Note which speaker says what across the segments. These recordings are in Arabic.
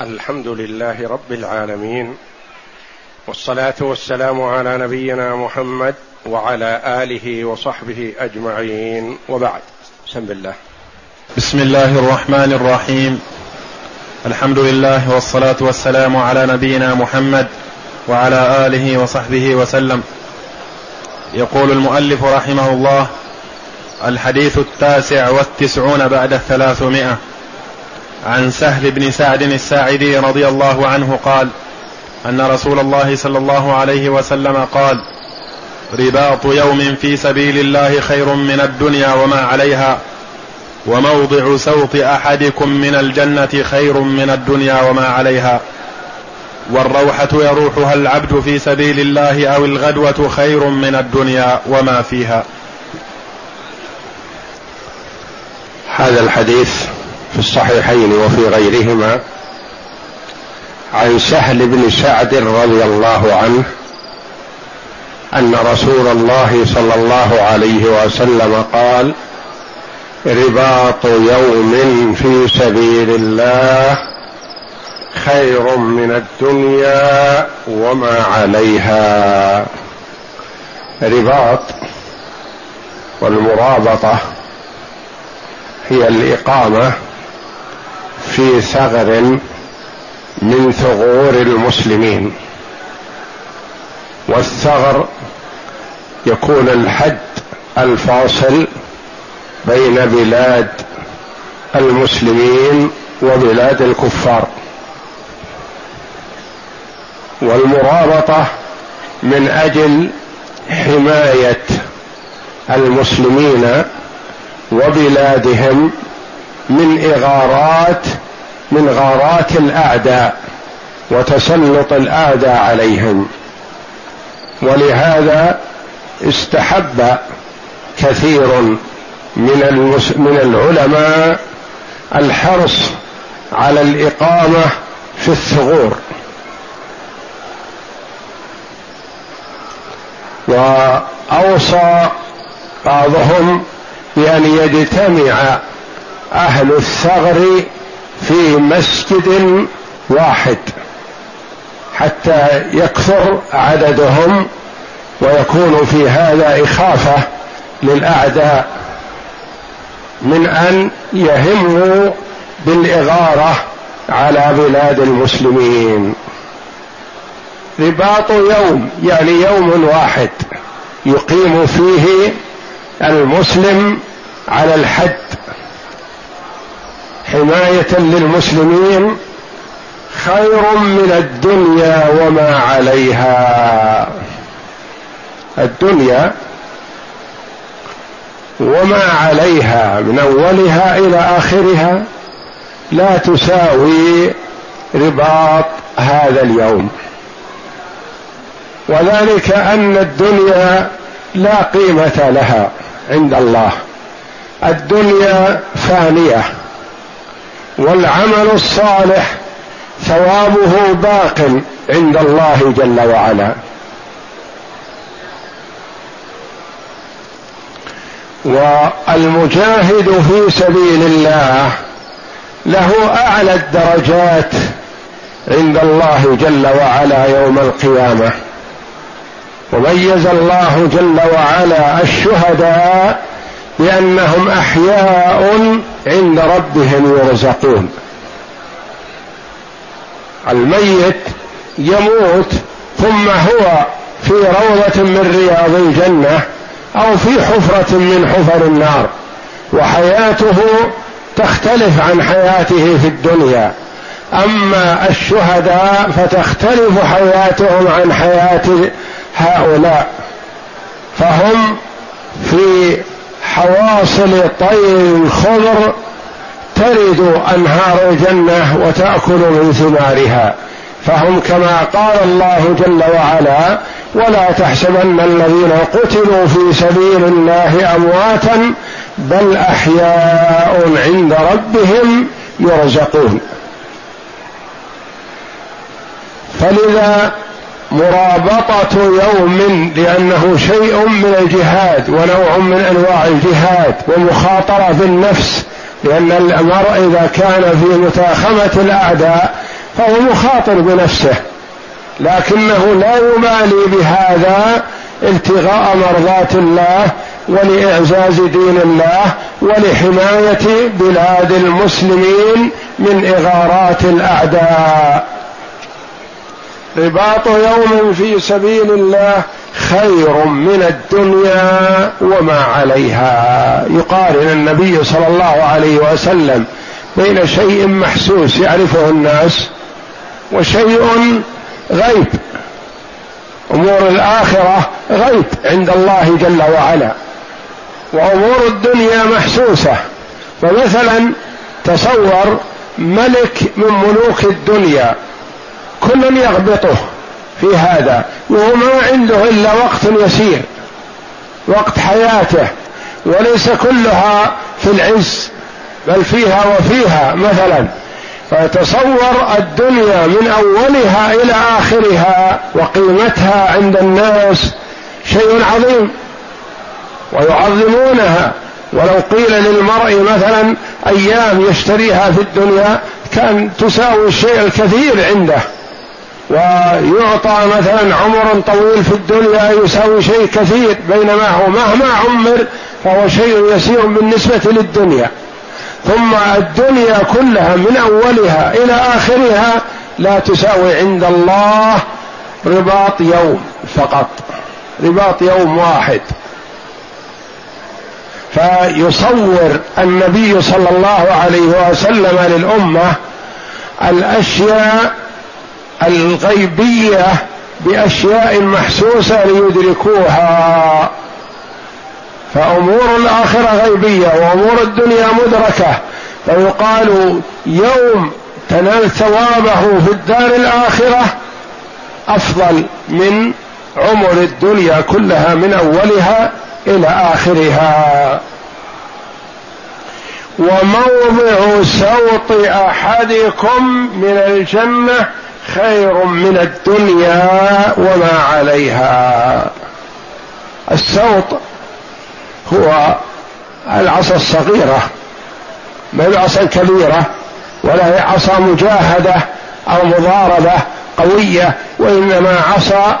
Speaker 1: الحمد لله رب العالمين والصلاة والسلام على نبينا محمد وعلى آله وصحبه أجمعين. وبعد بسم الله.
Speaker 2: بسم الله الرحمن الرحيم. الحمد لله والصلاة والسلام على نبينا محمد وعلى آله وصحبه وسلم. يقول المؤلف رحمه الله الحديث التاسع والتسعون بعد الثلاثمائة. عن سهل بن سعد الساعدي رضي الله عنه قال أن رسول الله صلى الله عليه وسلم قال رباط يوم في سبيل الله خير من الدنيا وما عليها وموضع سوط أحدكم من الجنة خير من الدنيا وما عليها والروحة يروحها العبد في سبيل الله أو الغدوة خير من الدنيا وما فيها.
Speaker 1: هذا الحديث في الصحيحين وفي غيرهما عن سهل بن سعد رضي الله عنه أن رسول الله صلى الله عليه وسلم قال رباط يوم في سبيل الله خير من الدنيا وما عليها. رباط والمرابطة هي الإقامة في ثغر من ثغور المسلمين. والثغر يكون الحد الفاصل بين بلاد المسلمين وبلاد الكفار. والمرابطة من أجل حماية المسلمين وبلادهم من إغارات من غارات الأعداء وتسلط الأعداء عليهم ولهذا استحب كثير من. من العلماء الحرص على الإقامة في الثغور وأوصى بعضهم بأن يجتمع أهل الثغر في مسجد واحد حتى يكثر عددهم ويكون في هذا إخافة للأعداء من أن يهموا بالإغارة على بلاد المسلمين. رباط يوم يعني يوم واحد يقيم فيه المسلم على الحد حماية للمسلمين خير من الدنيا وما عليها. الدنيا وما عليها من أولها إلى آخرها لا تساوي رباط هذا اليوم. وذلك أن الدنيا لا قيمة لها عند الله. الدنيا فانية. والعمل الصالح ثوابه باق عند الله جل وعلا. والمجاهد في سبيل الله له أعلى الدرجات عند الله جل وعلا يوم القيامة. وميز الله جل وعلا الشهداء بأنهم أحياء عند ربهم يرزقون. الميت يموت ثم هو في روضة من رياض الجنة أو في حفرة من حفر النار. وحياته تختلف عن حياته في الدنيا. أما الشهداء فتختلف حياتهم عن حياة هؤلاء. فهم في حواصل طير خضر ترد أنهار الجنة وتأكل من ثمارها. فهم كما قال الله جل وعلا ولا تحسبن الذين قتلوا في سبيل الله أمواتا بل أحياء عند ربهم يرزقون. فلذا مرابطة يوم لأنه شيء من الجهاد ونوع من أنواع الجهاد ومخاطرة بالنفس لأن المرء إذا كان في متاخمة الأعداء فهو مخاطر بنفسه. لكنه لا يبالي بهذا ابتغاء مرضات الله ولإعزاز دين الله ولحماية بلاد المسلمين من إغارات الأعداء. رباط يوم في سبيل الله خير من الدنيا وما عليها. يقارن النبي صلى الله عليه وسلم بين شيء محسوس يعرفه الناس وشيء غيب. أمور الآخرة غيب عند الله جل وعلا. وأمور الدنيا محسوسة. فمثلا تصور ملك من ملوك الدنيا. كل يغبطه في هذا وهو ما عنده إلا وقت يسير وقت حياته وليس كلها في العز بل فيها وفيها مثلا. فتصور الدنيا من أولها إلى آخرها وقيمتها عند الناس شيء عظيم ويعظمونها. ولو قيل للمرء مثلا أيام يشتريها في الدنيا كان تساوي الشيء الكثير عنده. ويعطى مثلا عمر طويل في الدنيا يساوي شيء كثير بينما هو مهما عمر فهو شيء يسير بالنسبة للدنيا. ثم الدنيا كلها من أولها إلى آخرها لا تساوي عند الله رباط يوم فقط رباط يوم واحد. فيصور النبي صلى الله عليه وسلم للأمة الأشياء الغيبية بأشياء محسوسة ليدركوها. فأمور الآخرة غيبية وأمور الدنيا مدركة. فيقال يوم تنال ثوابه في الدار الآخرة أفضل من عمر الدنيا كلها من أولها إلى آخرها. وموضع سوط أحدكم من الجنة خير من الدنيا وما عليها. السوط هو العصا الصغيرة ما هي عصا كبيره ولا هي عصا مجاهدة أو مضاربة قوية وإنما عصا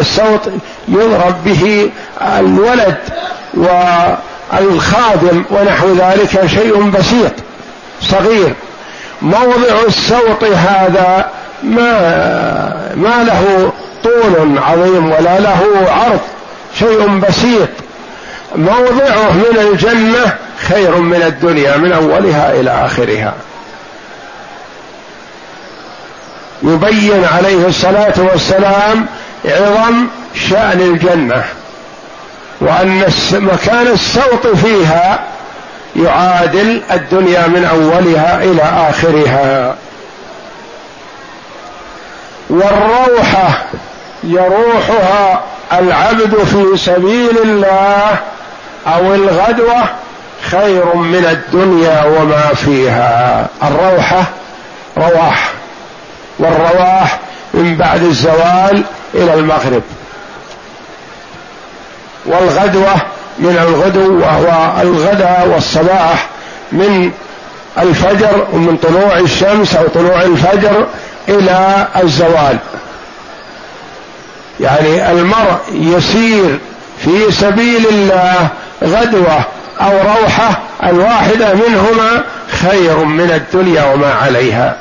Speaker 1: الصوت يضرب به الولد والخادم ونحو ذلك شيء بسيط صغير. موضع السوط هذا ما ما له طول عظيم ولا له عرض شيء بسيط. موضعه من الجنة خير من الدنيا من أولها إلى آخرها. يبين عليه الصلاة والسلام عظم شأن الجنة وأن مكان السوط فيها يعادل الدنيا من أولها إلى آخرها. والروحه يروحها العبد في سبيل الله أو الغدوة خير من الدنيا وما فيها. الروحه رواح والرواح من بعد الزوال إلى المغرب. والغدوة من الغدو وهو الغداء والصباح من الفجر ومن طلوع الشمس أو طلوع الفجر إلى الزوال. يعني المرء يسير في سبيل الله غدوة أو روحة الواحدة منهما خير من الدنيا وما عليها.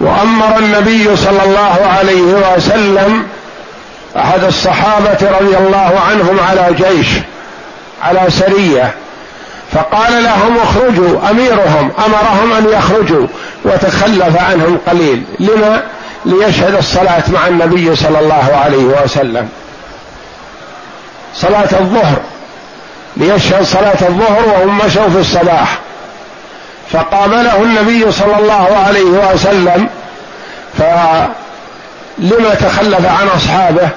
Speaker 1: وأمر النبي صلى الله عليه وسلم أحد الصحابة رضي الله عنهم على جيش على سرية فقال لهم اخرجوا أميرهم أمرهم أن يخرجوا وتخلف عنهم قليل. لما؟ ليشهد الصلاة مع النبي صلى الله عليه وسلم. صلاة الظهر. ليشهد صلاة الظهر وهم مشوا في الصباح. فقابله النبي صلى الله عليه وسلم فلما تخلف عن أصحابه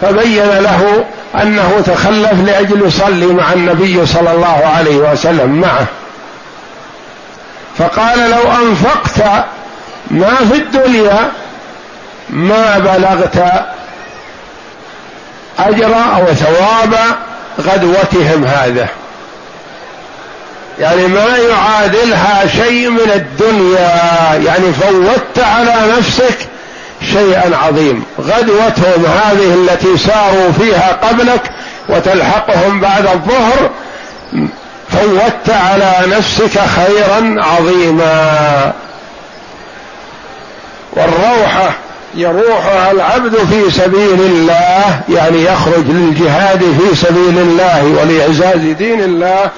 Speaker 1: فبين له أنه تخلف لأجل يصلي مع النبي صلى الله عليه وسلم معه. فقال لو أنفقت ما في الدنيا ما بلغت أجر أو ثواب غدوتهم هذا. يعني ما يعادلها شيء من الدنيا. يعني فوتت على نفسك شيئا عظيم. غدوتهم هذه التي ساروا فيها قبلك وتلحقهم بعد الظهر فوتت على نفسك خيرا عظيما. والروحه يروحها العبد في سبيل الله يعني يخرج للجهاد في سبيل الله ولإعزاز دين الله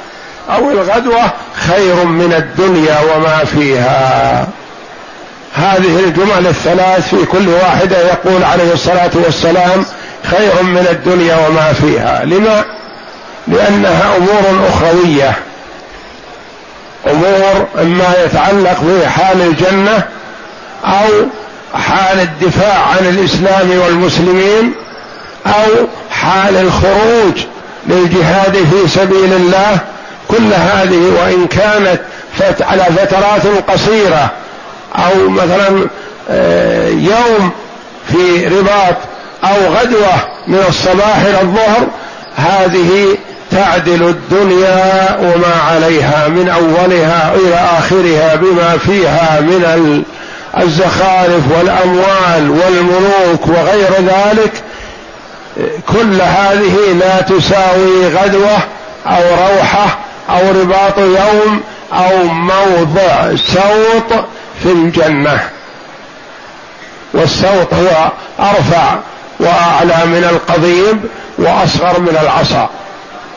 Speaker 1: أو الغدوة خير من الدنيا وما فيها. هذه الجمل الثلاث في كل واحدة يقول عليه الصلاة والسلام خير من الدنيا وما فيها. لما؟ لأنها أمور أخروية. أمور اما يتعلق بحال الجنة أو حال الدفاع عن الإسلام والمسلمين أو حال الخروج للجهاد في سبيل الله. كل هذه وإن كانت على فترات قصيرة أو مثلا آه، يوم في رباط أو غدوة من الصباح إلى الظهر هذه تعدل الدنيا وما عليها من أولها إلى آخرها بما فيها من الزخارف والأموال والملوك وغير ذلك. كل هذه لا تساوي غدوة أو روحة أو رباط يوم أو موضع سوط في الجنة. والسوط هو أرفع وأعلى من القضيب وأصغر من العصا.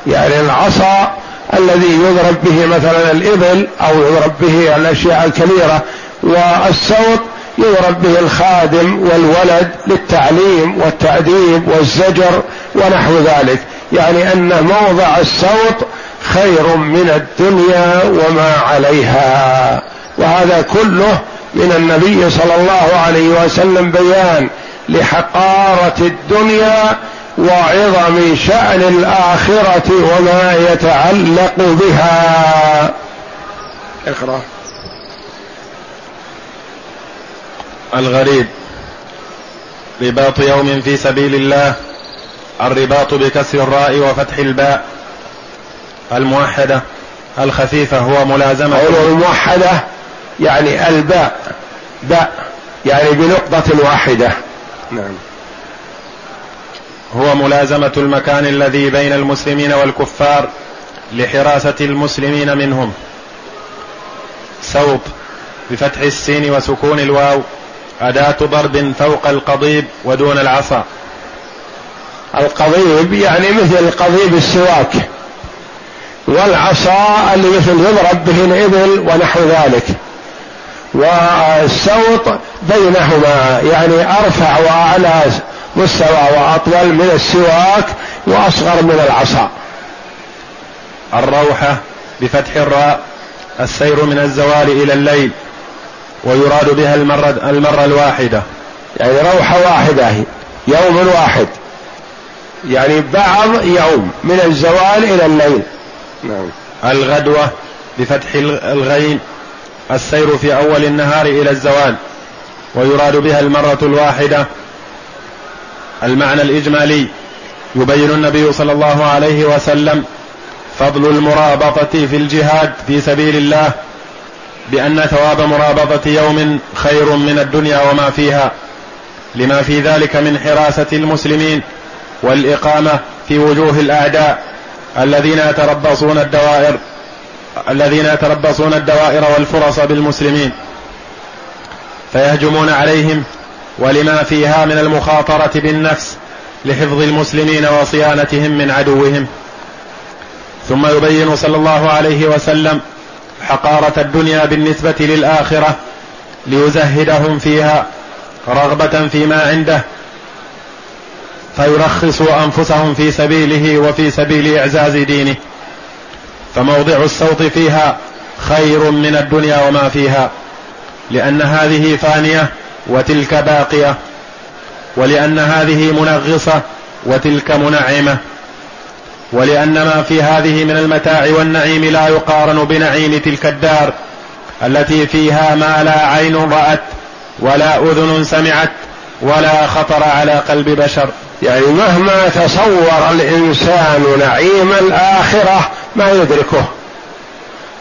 Speaker 1: يعني العصا الذي يضرب به مثلا الإبل أو يضرب به الأشياء الكبيرة والسوط يضرب به الخادم والولد للتعليم والتأديب والزجر ونحو ذلك. يعني أن موضع السوط خير من الدنيا وما عليها. وهذا كله من النبي صلى الله عليه وسلم بيان لحقارة الدنيا وعظم شأن الآخرة وما يتعلق بها. اقرأ.
Speaker 2: الغريب. رباط يوم في سبيل الله. الرباط بكسر الراء وفتح الباء. الموحدة. الخفيفة هو ملازمة.
Speaker 1: الموحدة. يعني الباء باء يعني بنقطة واحدة. نعم.
Speaker 2: هو ملازمة المكان الذي بين المسلمين والكفار لحراسة المسلمين منهم. سوط بفتح السين وسكون الواو أداة ضرب فوق القضيب ودون العصا.
Speaker 1: القضيب يعني مثل قضيب السواك والعصا اللي مثل يضرب به الإبل ونحو ذلك. والسوط بينهما يعني أرفع وأعلى مستوى وأطول من السواك وأصغر من العصا.
Speaker 2: الروحة بفتح الراء السير من الزوال إلى الليل ويراد بها المرة, المرة الواحدة.
Speaker 1: يعني روحة واحدة يوم واحد. يعني بعض يوم من الزوال إلى الليل.
Speaker 2: نعم. الغدوة بفتح الغين السير في أول النهار إلى الزوال ويراد بها المرة الواحدة المعنى الإجمالي يبين النبي صلى الله عليه وسلم فضل المرابطة في الجهاد في سبيل الله بأن ثواب مرابطة يوم خير من الدنيا وما فيها لما في ذلك من حراسة المسلمين والإقامة في وجوه الأعداء الذين يتربصون الدوائر. الذين يتربصون الدوائر والفرص بالمسلمين فيهجمون عليهم ولما فيها من المخاطرة بالنفس لحفظ المسلمين وصيانتهم من عدوهم. ثم يبين صلى الله عليه وسلم حقارة الدنيا بالنسبة للآخرة ليزهدهم فيها رغبة فيما عنده فيرخصوا أنفسهم في سبيله وفي سبيل إعزاز دينه. فموضع الصوت فيها خير من الدنيا وما فيها لأن هذه فانية وتلك باقية ولأن هذه منغصة وتلك منعمة ولأن ما في هذه من المتاع والنعيم لا يقارن بنعيم تلك الدار التي فيها ما لا عين رأت ولا أذن سمعت ولا خطر على قلب بشر.
Speaker 1: يعني مهما تصور الإنسان نعيم الآخرة ما يدركه.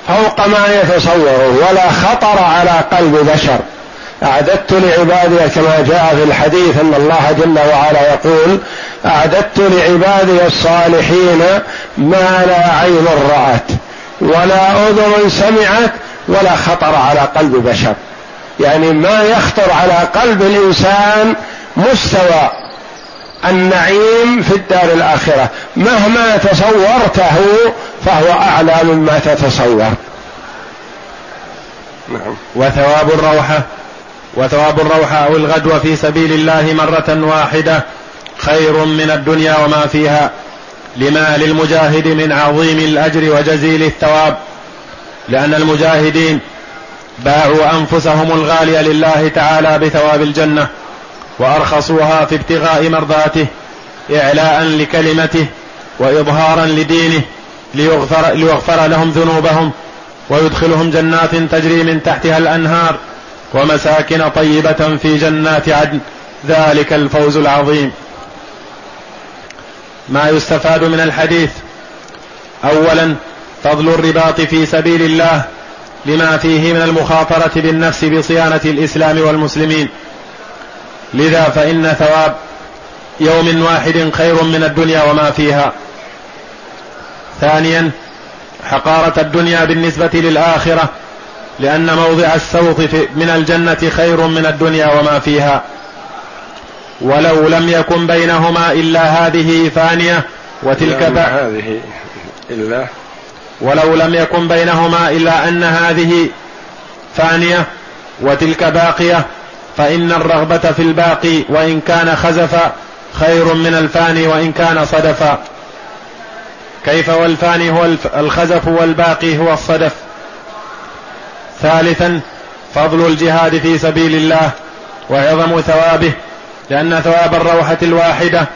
Speaker 1: فوق ما يتصوره ولا خطر على قلب بشر. أعددت لعبادي كما جاء في الحديث أن الله جل وعلا يقول أعددت لعبادي الصالحين ما لا عين رأت ولا أذن سمعت ولا خطر على قلب بشر. يعني ما يخطر على قلب الإنسان مستوى النعيم في الدار الآخرة. مهما تصورته فهو اعلى مما تتصور.
Speaker 2: نعم. وثواب الروحه وثواب الروحه أو الغدوه في سبيل الله مرة واحدة خير من الدنيا وما فيها. لما للمجاهد من عظيم الأجر وجزيل الثواب. لأن المجاهدين باعوا أنفسهم الغالية لله تعالى بثواب الجنة. وأرخصوها في ابتغاء مرضاته اعلاء لكلمته واظهارا لدينه ليغفر, ليغفر لهم ذنوبهم ويدخلهم جنات تجري من تحتها الأنهار ومساكن طيبة في جنات عدن. ذلك الفوز العظيم. ما يستفاد من الحديث اولا فضل الرباط في سبيل الله لما فيه من المخاطرة بالنفس بصيانة الإسلام والمسلمين. لذا فإن ثواب يوم واحد خير من الدنيا وما فيها. ثانيا حقارة الدنيا بالنسبة للآخرة لأن موضع السوط من الجنة خير من الدنيا وما فيها. ولو لم يكن بينهما إلا هذه فانيه وتلك
Speaker 1: هذه الا
Speaker 2: ولو لم يكن بينهما إلا أن هذه فانيه وتلك باقية فإن الرغبة في الباقي وإن كان خزفا خير من الفاني وإن كان صدفا. كيف والفاني هو الخزف والباقي هو الصدف. ثالثا فضل الجهاد في سبيل الله وعظم ثوابه لأن ثواب الروحة الواحدة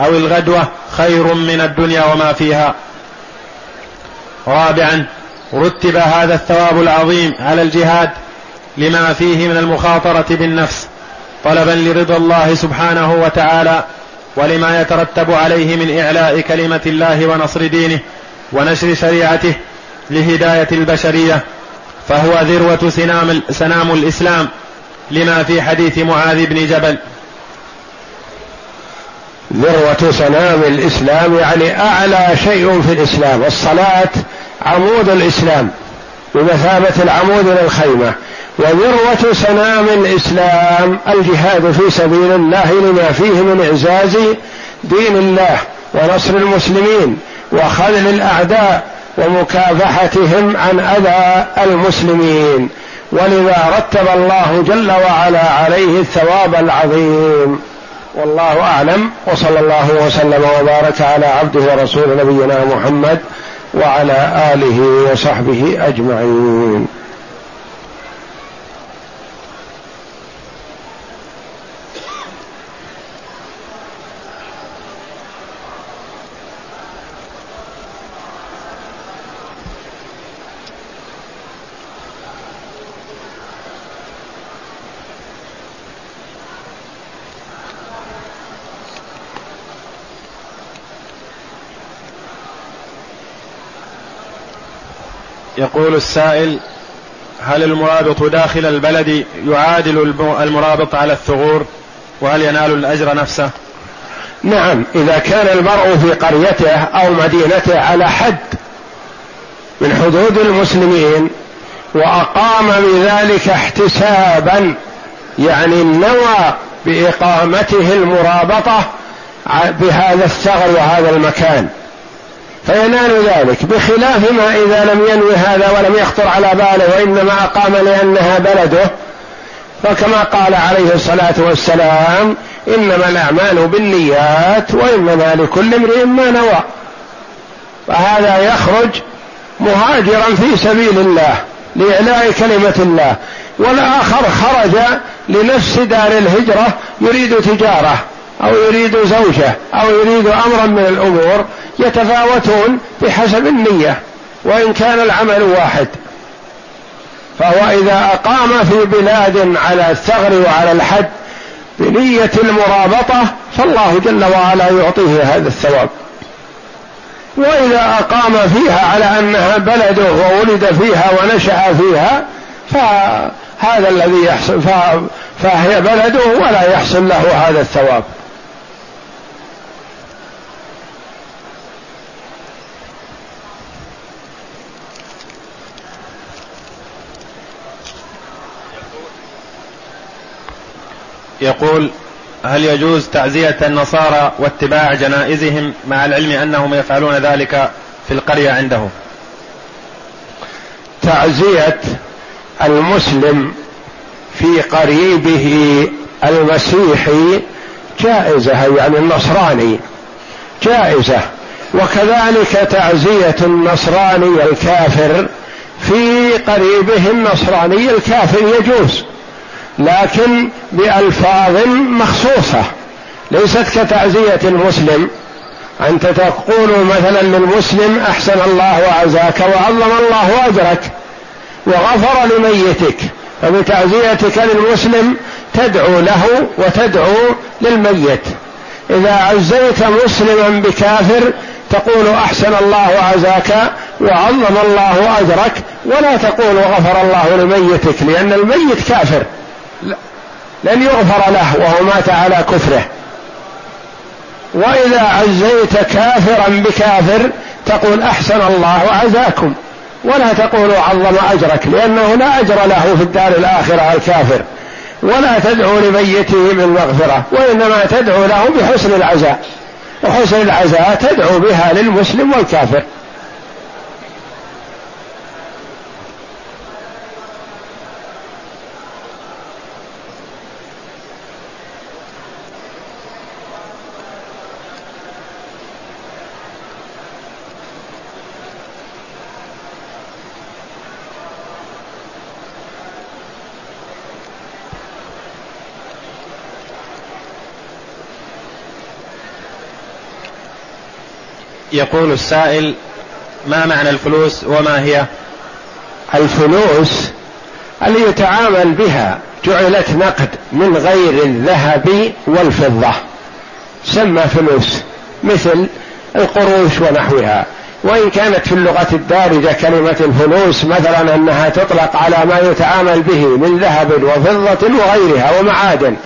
Speaker 2: أو الغدوة خير من الدنيا وما فيها. رابعا رتب هذا الثواب العظيم على الجهاد لما فيه من المخاطرة بالنفس طلبا لرضا الله سبحانه وتعالى ولما يترتب عليه من إعلاء كلمة الله ونصر دينه ونشر شريعته لهداية البشرية فهو ذروة سنام, سنام الإسلام لما في حديث معاذ بن جبل.
Speaker 1: ذروة سنام الإسلام يعني أعلى شيء في الإسلام الصلاة عمود الإسلام بمثابة العمود للخيمة. وذروة سنام الإسلام الجهاد في سبيل الله لما فيه من إعزاز دين الله ونصر المسلمين وخذل الأعداء ومكافحتهم عن أذى المسلمين. ولذا رتب الله جل وعلا عليه الثواب العظيم. والله أعلم وصلى الله وسلم وبارك على عبده ورسول نبينا محمد وعلى آله وصحبه أجمعين.
Speaker 2: يقول السائل هل المرابط داخل البلد يعادل المرابط على الثغور؟ وهل ينال الأجر نفسه؟
Speaker 1: نعم إذا كان المرء في قريته أو مدينته على حد من حدود المسلمين وأقام بذلك احتسابا يعني نوى بإقامته المرابطة بهذا الثغر وهذا المكان. فينال ذلك بخلاف ما إذا لم ينوي هذا ولم يخطر على باله وإنما أقام لأنها بلده. فكما قال عليه الصلاة والسلام إنما الأعمال بالنيات وإنما لكل امرئ ما نوى. فهذا يخرج مهاجرا في سبيل الله لإعلاء كلمة الله والآخر خرج لنفس دار الهجرة يريد تجارة. أو يريد زوجة أو يريد أمرا من الأمور يتفاوتون بحسب النية وإن كان العمل واحد. فهو إذا أقام في بلاد على الثغر وعلى الحد بنية المرابطة فالله جل وعلا يعطيه هذا الثواب. وإذا أقام فيها على أنها بلده وولد فيها ونشأ فيها فهذا الذي يحصل فهي بلده ولا يحصل له هذا الثواب.
Speaker 2: يقول هل يجوز تعزية النصارى واتباع جنائزهم مع العلم أنهم يفعلون ذلك في القرية عندهم؟
Speaker 1: تعزية المسلم في قريبه المسيحي جائزة يعني النصراني جائزة. وكذلك تعزية النصراني الكافر في قريبه النصراني الكافر يجوز. لكن بألفاظ مخصوصة ليست كتعزية المسلم. أنت تقول مثلا للمسلم أحسن الله وعزاك وعظم الله أجرك وغفر لميتك فبتعزيتك للمسلم تدعو له وتدعو للميت. إذا عزيت مسلما بكافر تقول أحسن الله عزاك وعظم الله أجرك ولا تقول غفر الله لميتك لأن الميت كافر. لن يغفر له وهو مات على كفره. وإذا عزيت كافرا بكافر تقول أحسن الله عزاكم ولا تقول عظم أجرك لأنه لا أجر له في الدار الآخرة الكافر. ولا تدعو لميته بالمغفره وإنما تدعو له بحسن العزاء. وحسن العزاء تدعو بها للمسلم والكافر.
Speaker 2: يقول السائل ما معنى الفلوس وما هي؟
Speaker 1: الفلوس اللي يتعامل بها جعلت نقد من غير الذهب والفضة. سمى فلوس مثل القروش ونحوها. وإن كانت في اللغة الدارجة كلمة الفلوس مثلا أنها تطلق على ما يتعامل به من ذهب وفضة وغيرها ومعادن.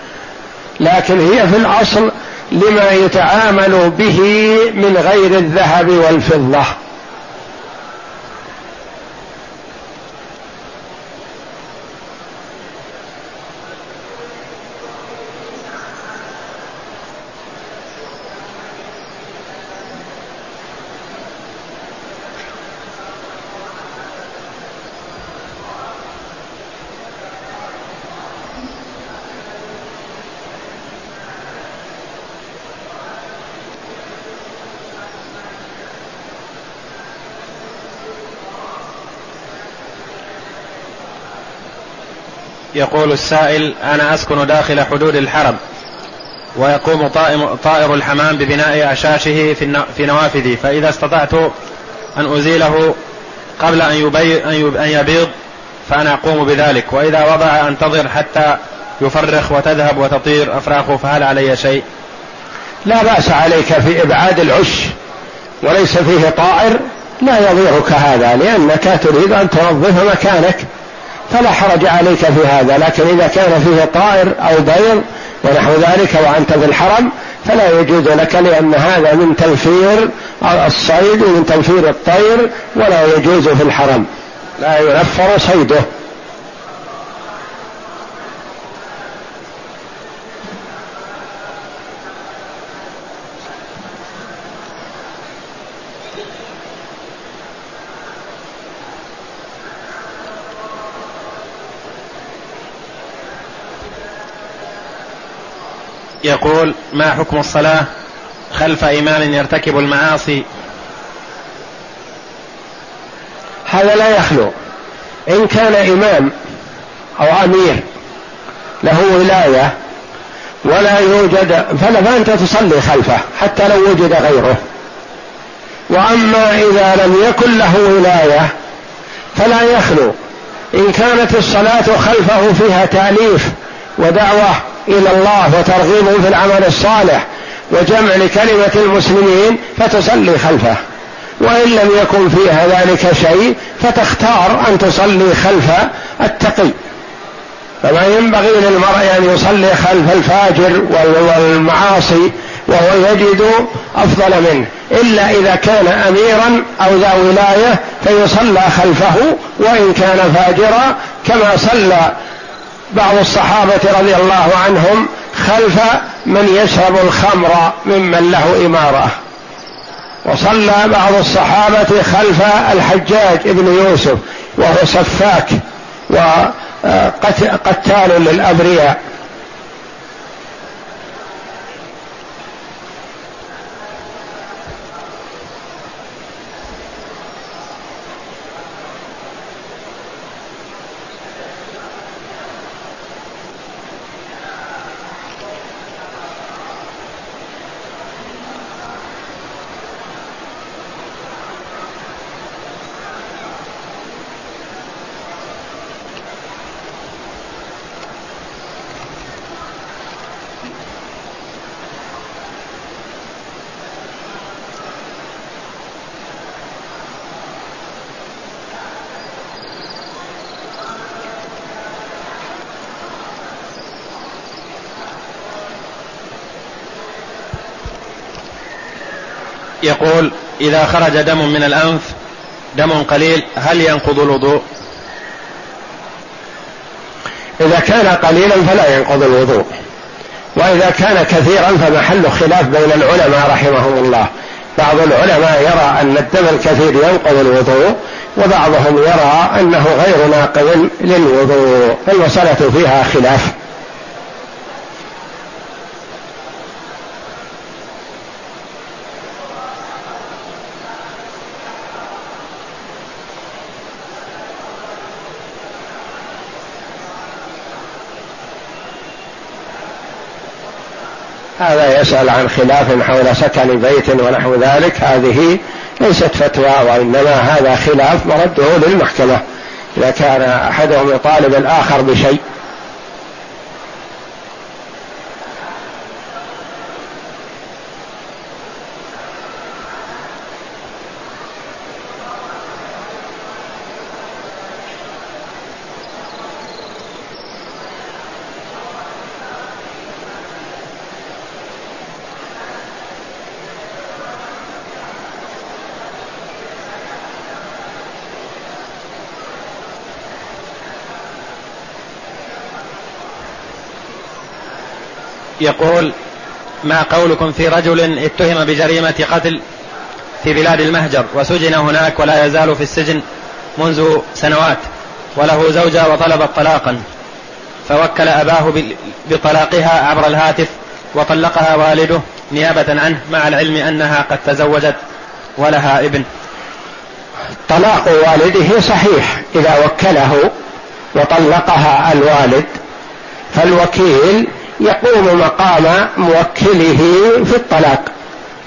Speaker 1: لكن هي في الأصل لما يتعامل به من غير الذهب والفضة.
Speaker 2: يقول السائل أنا أسكن داخل حدود الحرم ويقوم طائر الحمام ببناء أعشاشه في نوافذي فإذا استطعت أن أزيله قبل أن, أن يبيض فأنا أقوم بذلك. وإذا وضع أنتظر حتى يفرخ وتذهب وتطير أفراخه فهل علي شيء؟
Speaker 1: لا بأس عليك في إبعاد العش وليس فيه طائر لا يضيعك هذا لأنك تريد أن تنظف مكانك. فلا حرج عليك في هذا لكن إذا كان فيه طائر أو بيض ونحو ذلك وأنت في الحرم فلا يجوز لك لأن هذا من تنفير الصيد ومن تنفير الطير ولا يجوز في الحرم. لا ينفر صيده.
Speaker 2: يقول ما حكم الصلاة خلف إمام يرتكب المعاصي؟
Speaker 1: هذا لا يخلو. إن كان إمام أو أمير له ولاية ولا يوجد فأنت تصلي خلفه حتى لو وجد غيره. وأما إذا لم يكن له ولاية فلا يخلو. إن كانت الصلاة خلفه فيها تأليف ودعوة إلى الله وترغيب في العمل الصالح وجمع لكلمة المسلمين فتصلي خلفه. وإن لم يكن فيها ذلك شيء فتختار أن تصلي خلف التقي. فما ينبغي للمرء أن يصلي خلف الفاجر والمعاصي وهو يجد أفضل منه إلا إذا كان أميرا أو ذا ولاية فيصلى خلفه وإن كان فاجرا كما صلى بعض الصحابة رضي الله عنهم خلف من يشرب الخمر ممن له إمارة. وصلى بعض الصحابة خلف الحجاج ابن يوسف وهو سفاك وقتال للأبرياء.
Speaker 2: يقول إذا خرج دم من الأنف دم قليل هل ينقض الوضوء؟
Speaker 1: إذا كان قليلا فلا ينقض الوضوء. وإذا كان كثيرا فمحل خلاف بين العلماء رحمهم الله. بعض العلماء يرى أن الدم الكثير ينقض الوضوء وبعضهم يرى أنه غير ناقض للوضوء. المسألة فيها خلاف. هذا يسأل عن خلاف حول سكن بيت ونحو ذلك. هذه ليست فتوى وإنما هذا خلاف مرده للمحكمة. إذا كان أحدهم يطالب الآخر بشيء
Speaker 2: يقول ما قولكم في رجل اتهم بجريمة قتل في بلاد المهجر وسجن هناك ولا يزال في السجن منذ سنوات وله زوجة وطلبت طلاقا فوكل أباه بطلاقها عبر الهاتف وطلقها والده نيابة عنه مع العلم أنها قد تزوجت ولها ابن.
Speaker 1: طلاق والده صحيح إذا وكله وطلقها الوالد فالوكيل يقوم مقام موكله في الطلاق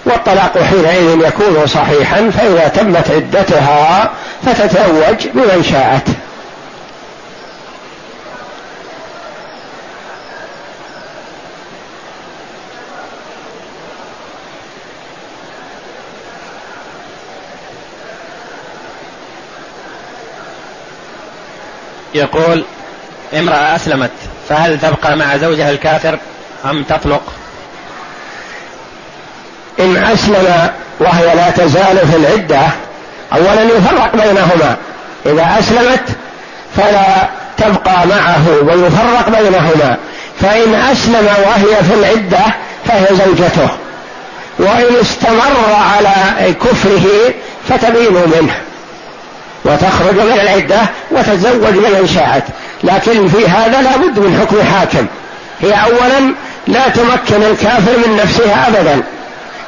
Speaker 1: والطلاق حينئذ يكون صحيحا فإذا تمت عدتها فتتزوج بمن شاءت.
Speaker 2: يقول امرأة أسلمت فهل تبقى مع زوجها الكافر أم تطلق؟
Speaker 1: إن أسلم وهي لا تزال في العدة أولا يفرق بينهما. إذا أسلمت فلا تبقى معه ويفرق بينهما. فإن أسلم وهي في العدة فهي زوجته. وإن استمر على كفره فتبين منه. وتخرج من العدة وتتزوج من شاءت لكن في هذا لا بد من حكم حاكم. هي أولا لا تمكن الكافر من نفسها أبدا.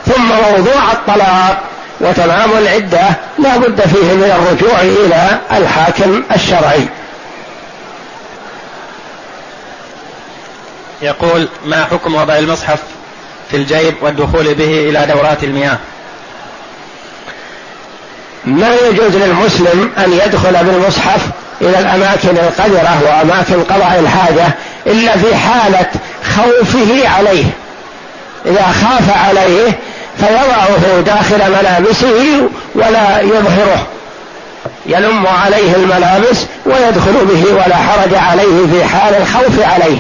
Speaker 1: ثم موضوع الطلاق وتمام العدة لا بد فيه من الرجوع إلى الحاكم الشرعي.
Speaker 2: يقول ما حكم وضع المصحف في الجيب والدخول به إلى دورات المياه؟
Speaker 1: ما يجوز للمسلم أن يدخل بالمصحف إلى الأماكن القذرة وأماكن قضاء الحاجة إلا في حالة خوفه عليه. إذا خاف عليه
Speaker 3: فيضعه داخل ملابسه ولا يظهره. يلم عليه الملابس ويدخل به ولا حرج عليه في حال الخوف عليه.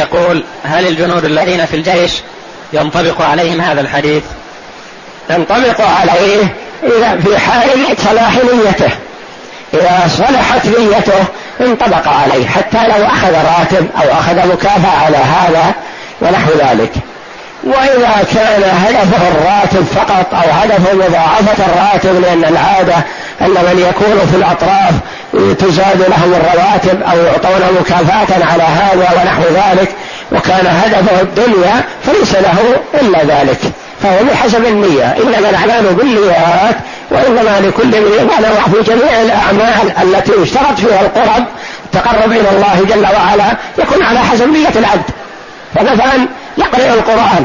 Speaker 3: يقول هل الجنود الذين في الجيش ينطبق عليهم هذا الحديث؟
Speaker 1: ينطبق عليه إذا في حال صلاح نيته. إذا صلحت نيته انطبق عليه حتى لو أخذ راتب أو أخذ مكافأة على هذا ونحو ذلك. وإذا كان هدفه الراتب فقط أو هدفه مضاعفة الراتب لأن العادة أن من يكون في الأطراف تزاد لهم الرواتب أو يعطون مكافأة على هذا ونحو ذلك وكان هدفه الدنيا فليس له إلا ذلك. فهو بحسب النية. إنما الأعمال بالنيات وإنما لكل امرئ ما في جميع الأعمال التي اشترط فيها القرب التقرب إلى الله جل وعلا يكون على حسب نية العبد. فمثلا يقرأ القرآن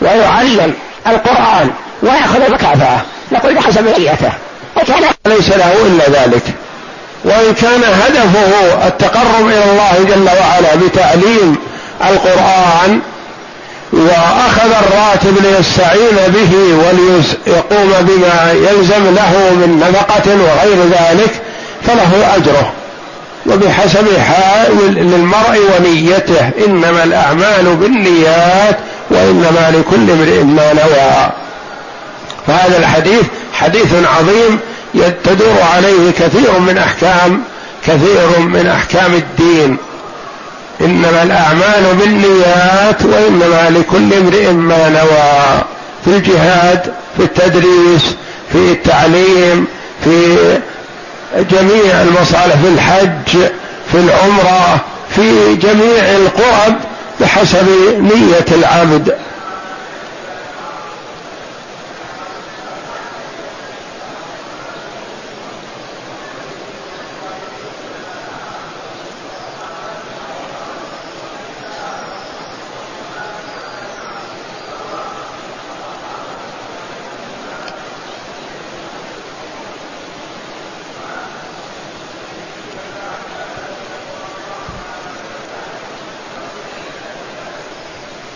Speaker 1: ويعلم القرآن ويأخذ مكافأة. نقول بحسب نيته. وكان ليس له إلا ذلك. وإن كان هدفه التقرب إلى الله جل وعلا بتعليم القرآن وأخذ الراتب ليستعين به وليقوم بما يلزم له من نفقة وغير ذلك فله أجره. وبحسب حال للمرء ونيته إنما الأعمال بالنيات وإنما لكل امرئ ما نوى. فهذا الحديث حديث عظيم تدور عليه كثير من أحكام كثير من أحكام الدين. إنما الأعمال بالنيات وإنما لكل امرئ ما نوى. في الجهاد في التدريس في التعليم في جميع المصالح في الحج في العمرة في جميع القرب بحسب نية العبد.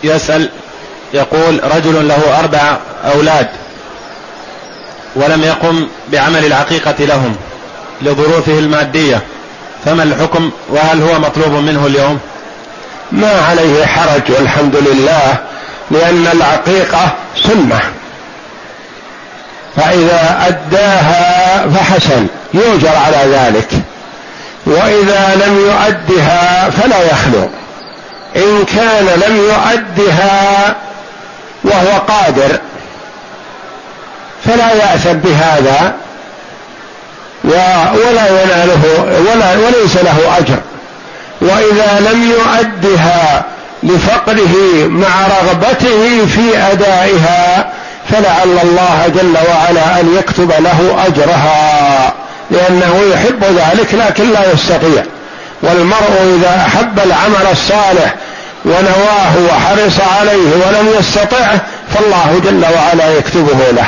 Speaker 2: يسأل يقول رجل له أربع أولاد ولم يقم بعمل العقيقة لهم لظروفه المادية فما الحكم وهل هو مطلوب منه اليوم؟
Speaker 1: ما عليه حرج والحمد لله لأن العقيقة سنة فإذا أداها فحسن يؤجر على ذلك. وإذا لم يؤدها فلا يخلو. إن كان لم يؤدها وهو قادر فلا يأثم بهذا ولا يناله ولا وليس له أجر. وإذا لم يؤدها لفقره مع رغبته في أدائها فلعل الله جل وعلا أن يكتب له أجرها لأنه يحب ذلك لكن لا يستطيع. والمرء إذا أحب العمل الصالح ونواه وحرص عليه ولم يستطعه فالله جل وعلا يكتبه له.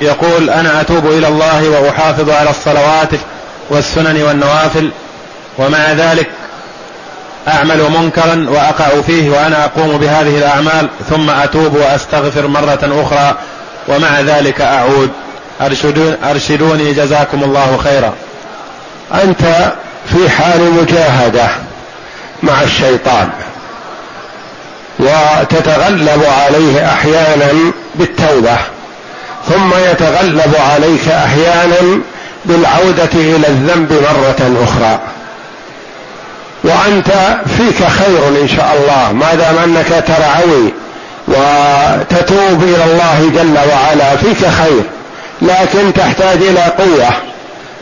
Speaker 2: يقول أنا أتوب إلى الله وأحافظ على الصلوات والسنن والنوافل ومع ذلك أعمل منكرا وأقع فيه وأنا أقوم بهذه الأعمال ثم أتوب وأستغفر مرة أخرى ومع ذلك أعود. ارشدون أرشدوني جزاكم الله خيرا.
Speaker 1: أنت في حال مجاهدة مع الشيطان وتتغلب عليه أحيانا بالتوبة ثم يتغلب عليك أحيانا بالعودة إلى الذنب مرة أخرى. وأنت فيك خير إن شاء الله ما دام أنك ترعوي وتتوب إلى الله جل وعلا فيك خير لكن تحتاج إلى قوة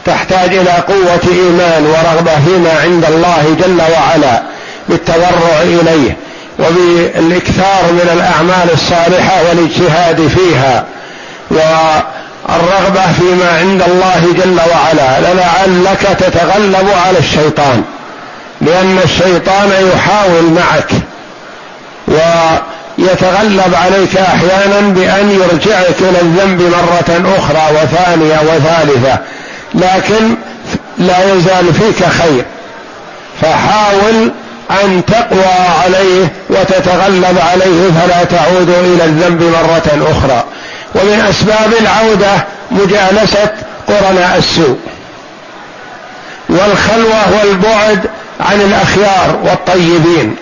Speaker 1: تحتاج إلى قوة إيمان ورغبة فيما عند الله جل وعلا بالتضرع إليه وبالإكثار من الأعمال الصالحة والاجتهاد فيها والرغبة فيما عند الله جل وعلا لعلك تتغلب على الشيطان. لأن الشيطان يحاول معك ويتغلب عليك أحيانا بأن يرجعك إلى الذنب مرة أخرى وثانية وثالثة لكن لا يزال فيك خير. فحاول أن تقوى عليه وتتغلب عليه فلا تعود إلى الذنب مرة أخرى. ومن أسباب العودة مجالسة قرناء السوء. والخلوة والبعد عن الأخيار والطيبين.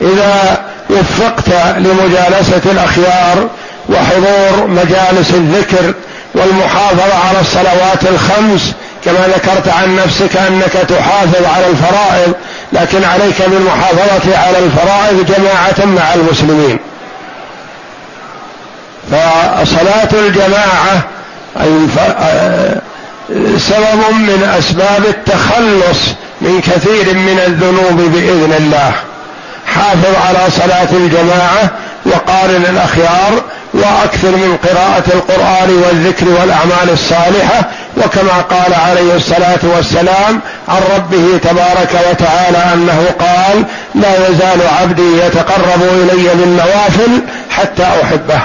Speaker 1: إذا وفقت لمجالسة الأخيار وحضور مجالس الذكر والمحافظة على الصلوات الخمس كما ذكرت عن نفسك أنك تحافظ على الفرائض لكن عليك بالمحافظة على الفرائض جماعة مع المسلمين. فصلاة الجماعة سبب من أسباب التخلص من كثير من الذنوب بإذن الله. حافظ على صلاة الجماعة وقارن الأخيار وأكثر من قراءة القرآن والذكر والأعمال الصالحة وكما قال عليه الصلاة والسلام عن ربه تبارك وتعالى أنه قال لا يزال عبدي يتقرب إلي بالنوافل حتى أحبه.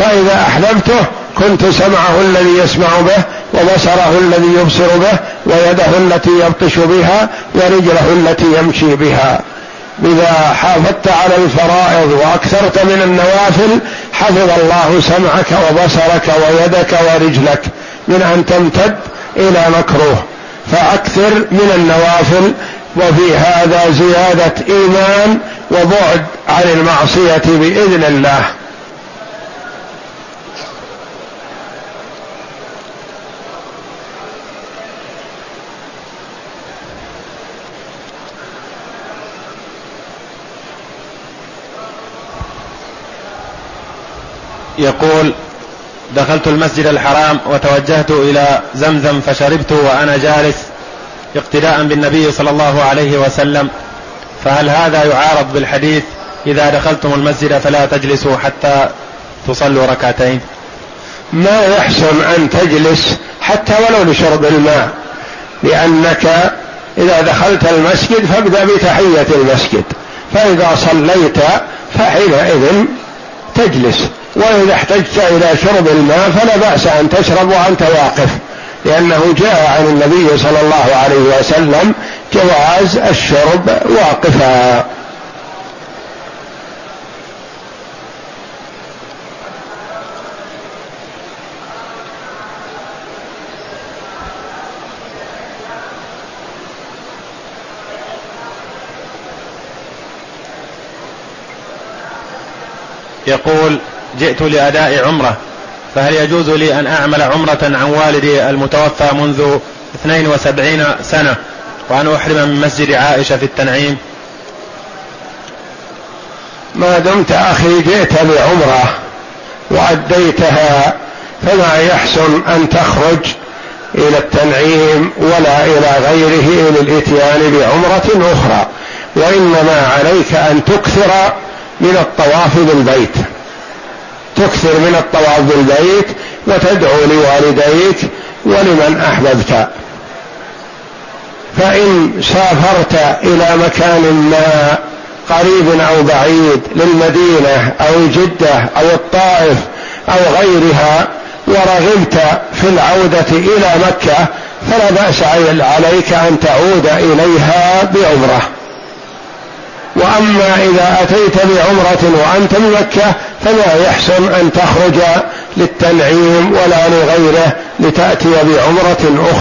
Speaker 1: فإذا أحببته كنت سمعه الذي يسمع به وبصره الذي يبصر به ويده التي يبطش بها ورجله التي يمشي بها. إذا حافظت على الفرائض وأكثرت من النوافل حفظ الله سمعك وبصرك ويدك ورجلك. من أن تمتد إلى مكروه. فأكثر من النوافل وفي هذا زيادة إيمان وبعد عن المعصية بإذن الله.
Speaker 2: يقول دخلت المسجد الحرام وتوجهت إلى زمزم فشربت وأنا جالس اقتداء بالنبي صلى الله عليه وسلم. فهل هذا يعارض بالحديث إذا دخلتم المسجد فلا تجلسوا حتى تصلوا ركعتين؟
Speaker 1: ما يحسن أن تجلس حتى ولو لشرب الماء لأنك إذا دخلت المسجد فابدأ بتحية المسجد فإذا صليت فحينئذ تجلس. واذا احتجت إلى شرب الماء فلا بأس أن تشرب وأنت واقف. لأنه جاء عن النبي صلى الله عليه وسلم جواز الشرب واقفا.
Speaker 2: يقول جئت لأداء عمرة فهل يجوز لي أن أعمل عمرة عن والدي المتوفى منذ 72 سنة وأن أحرم من مسجد عائشة في التنعيم؟
Speaker 1: ما دمت أخي جئت بعمرة وأديتها فما يحسن أن تخرج إلى التنعيم ولا إلى غيره للإتيان بعمرة أخرى وإنما عليك أن تكثر من الطواف بالبيت. تكثر من الطواف بالبيت وتدعو لوالديك ولمن أحببت. فإن سافرت إلى مكان ما قريب أو بعيد للمدينة أو جدة أو الطائف أو غيرها ورغبت في العودة إلى مكة فلا بأس عليك أن تعود إليها بعمرة. وأما إذا أتيت بعمرة وأنت بمكه فلا يحسن أن تخرج للتنعيم ولا لغيره لتأتي بعمرة أخرى.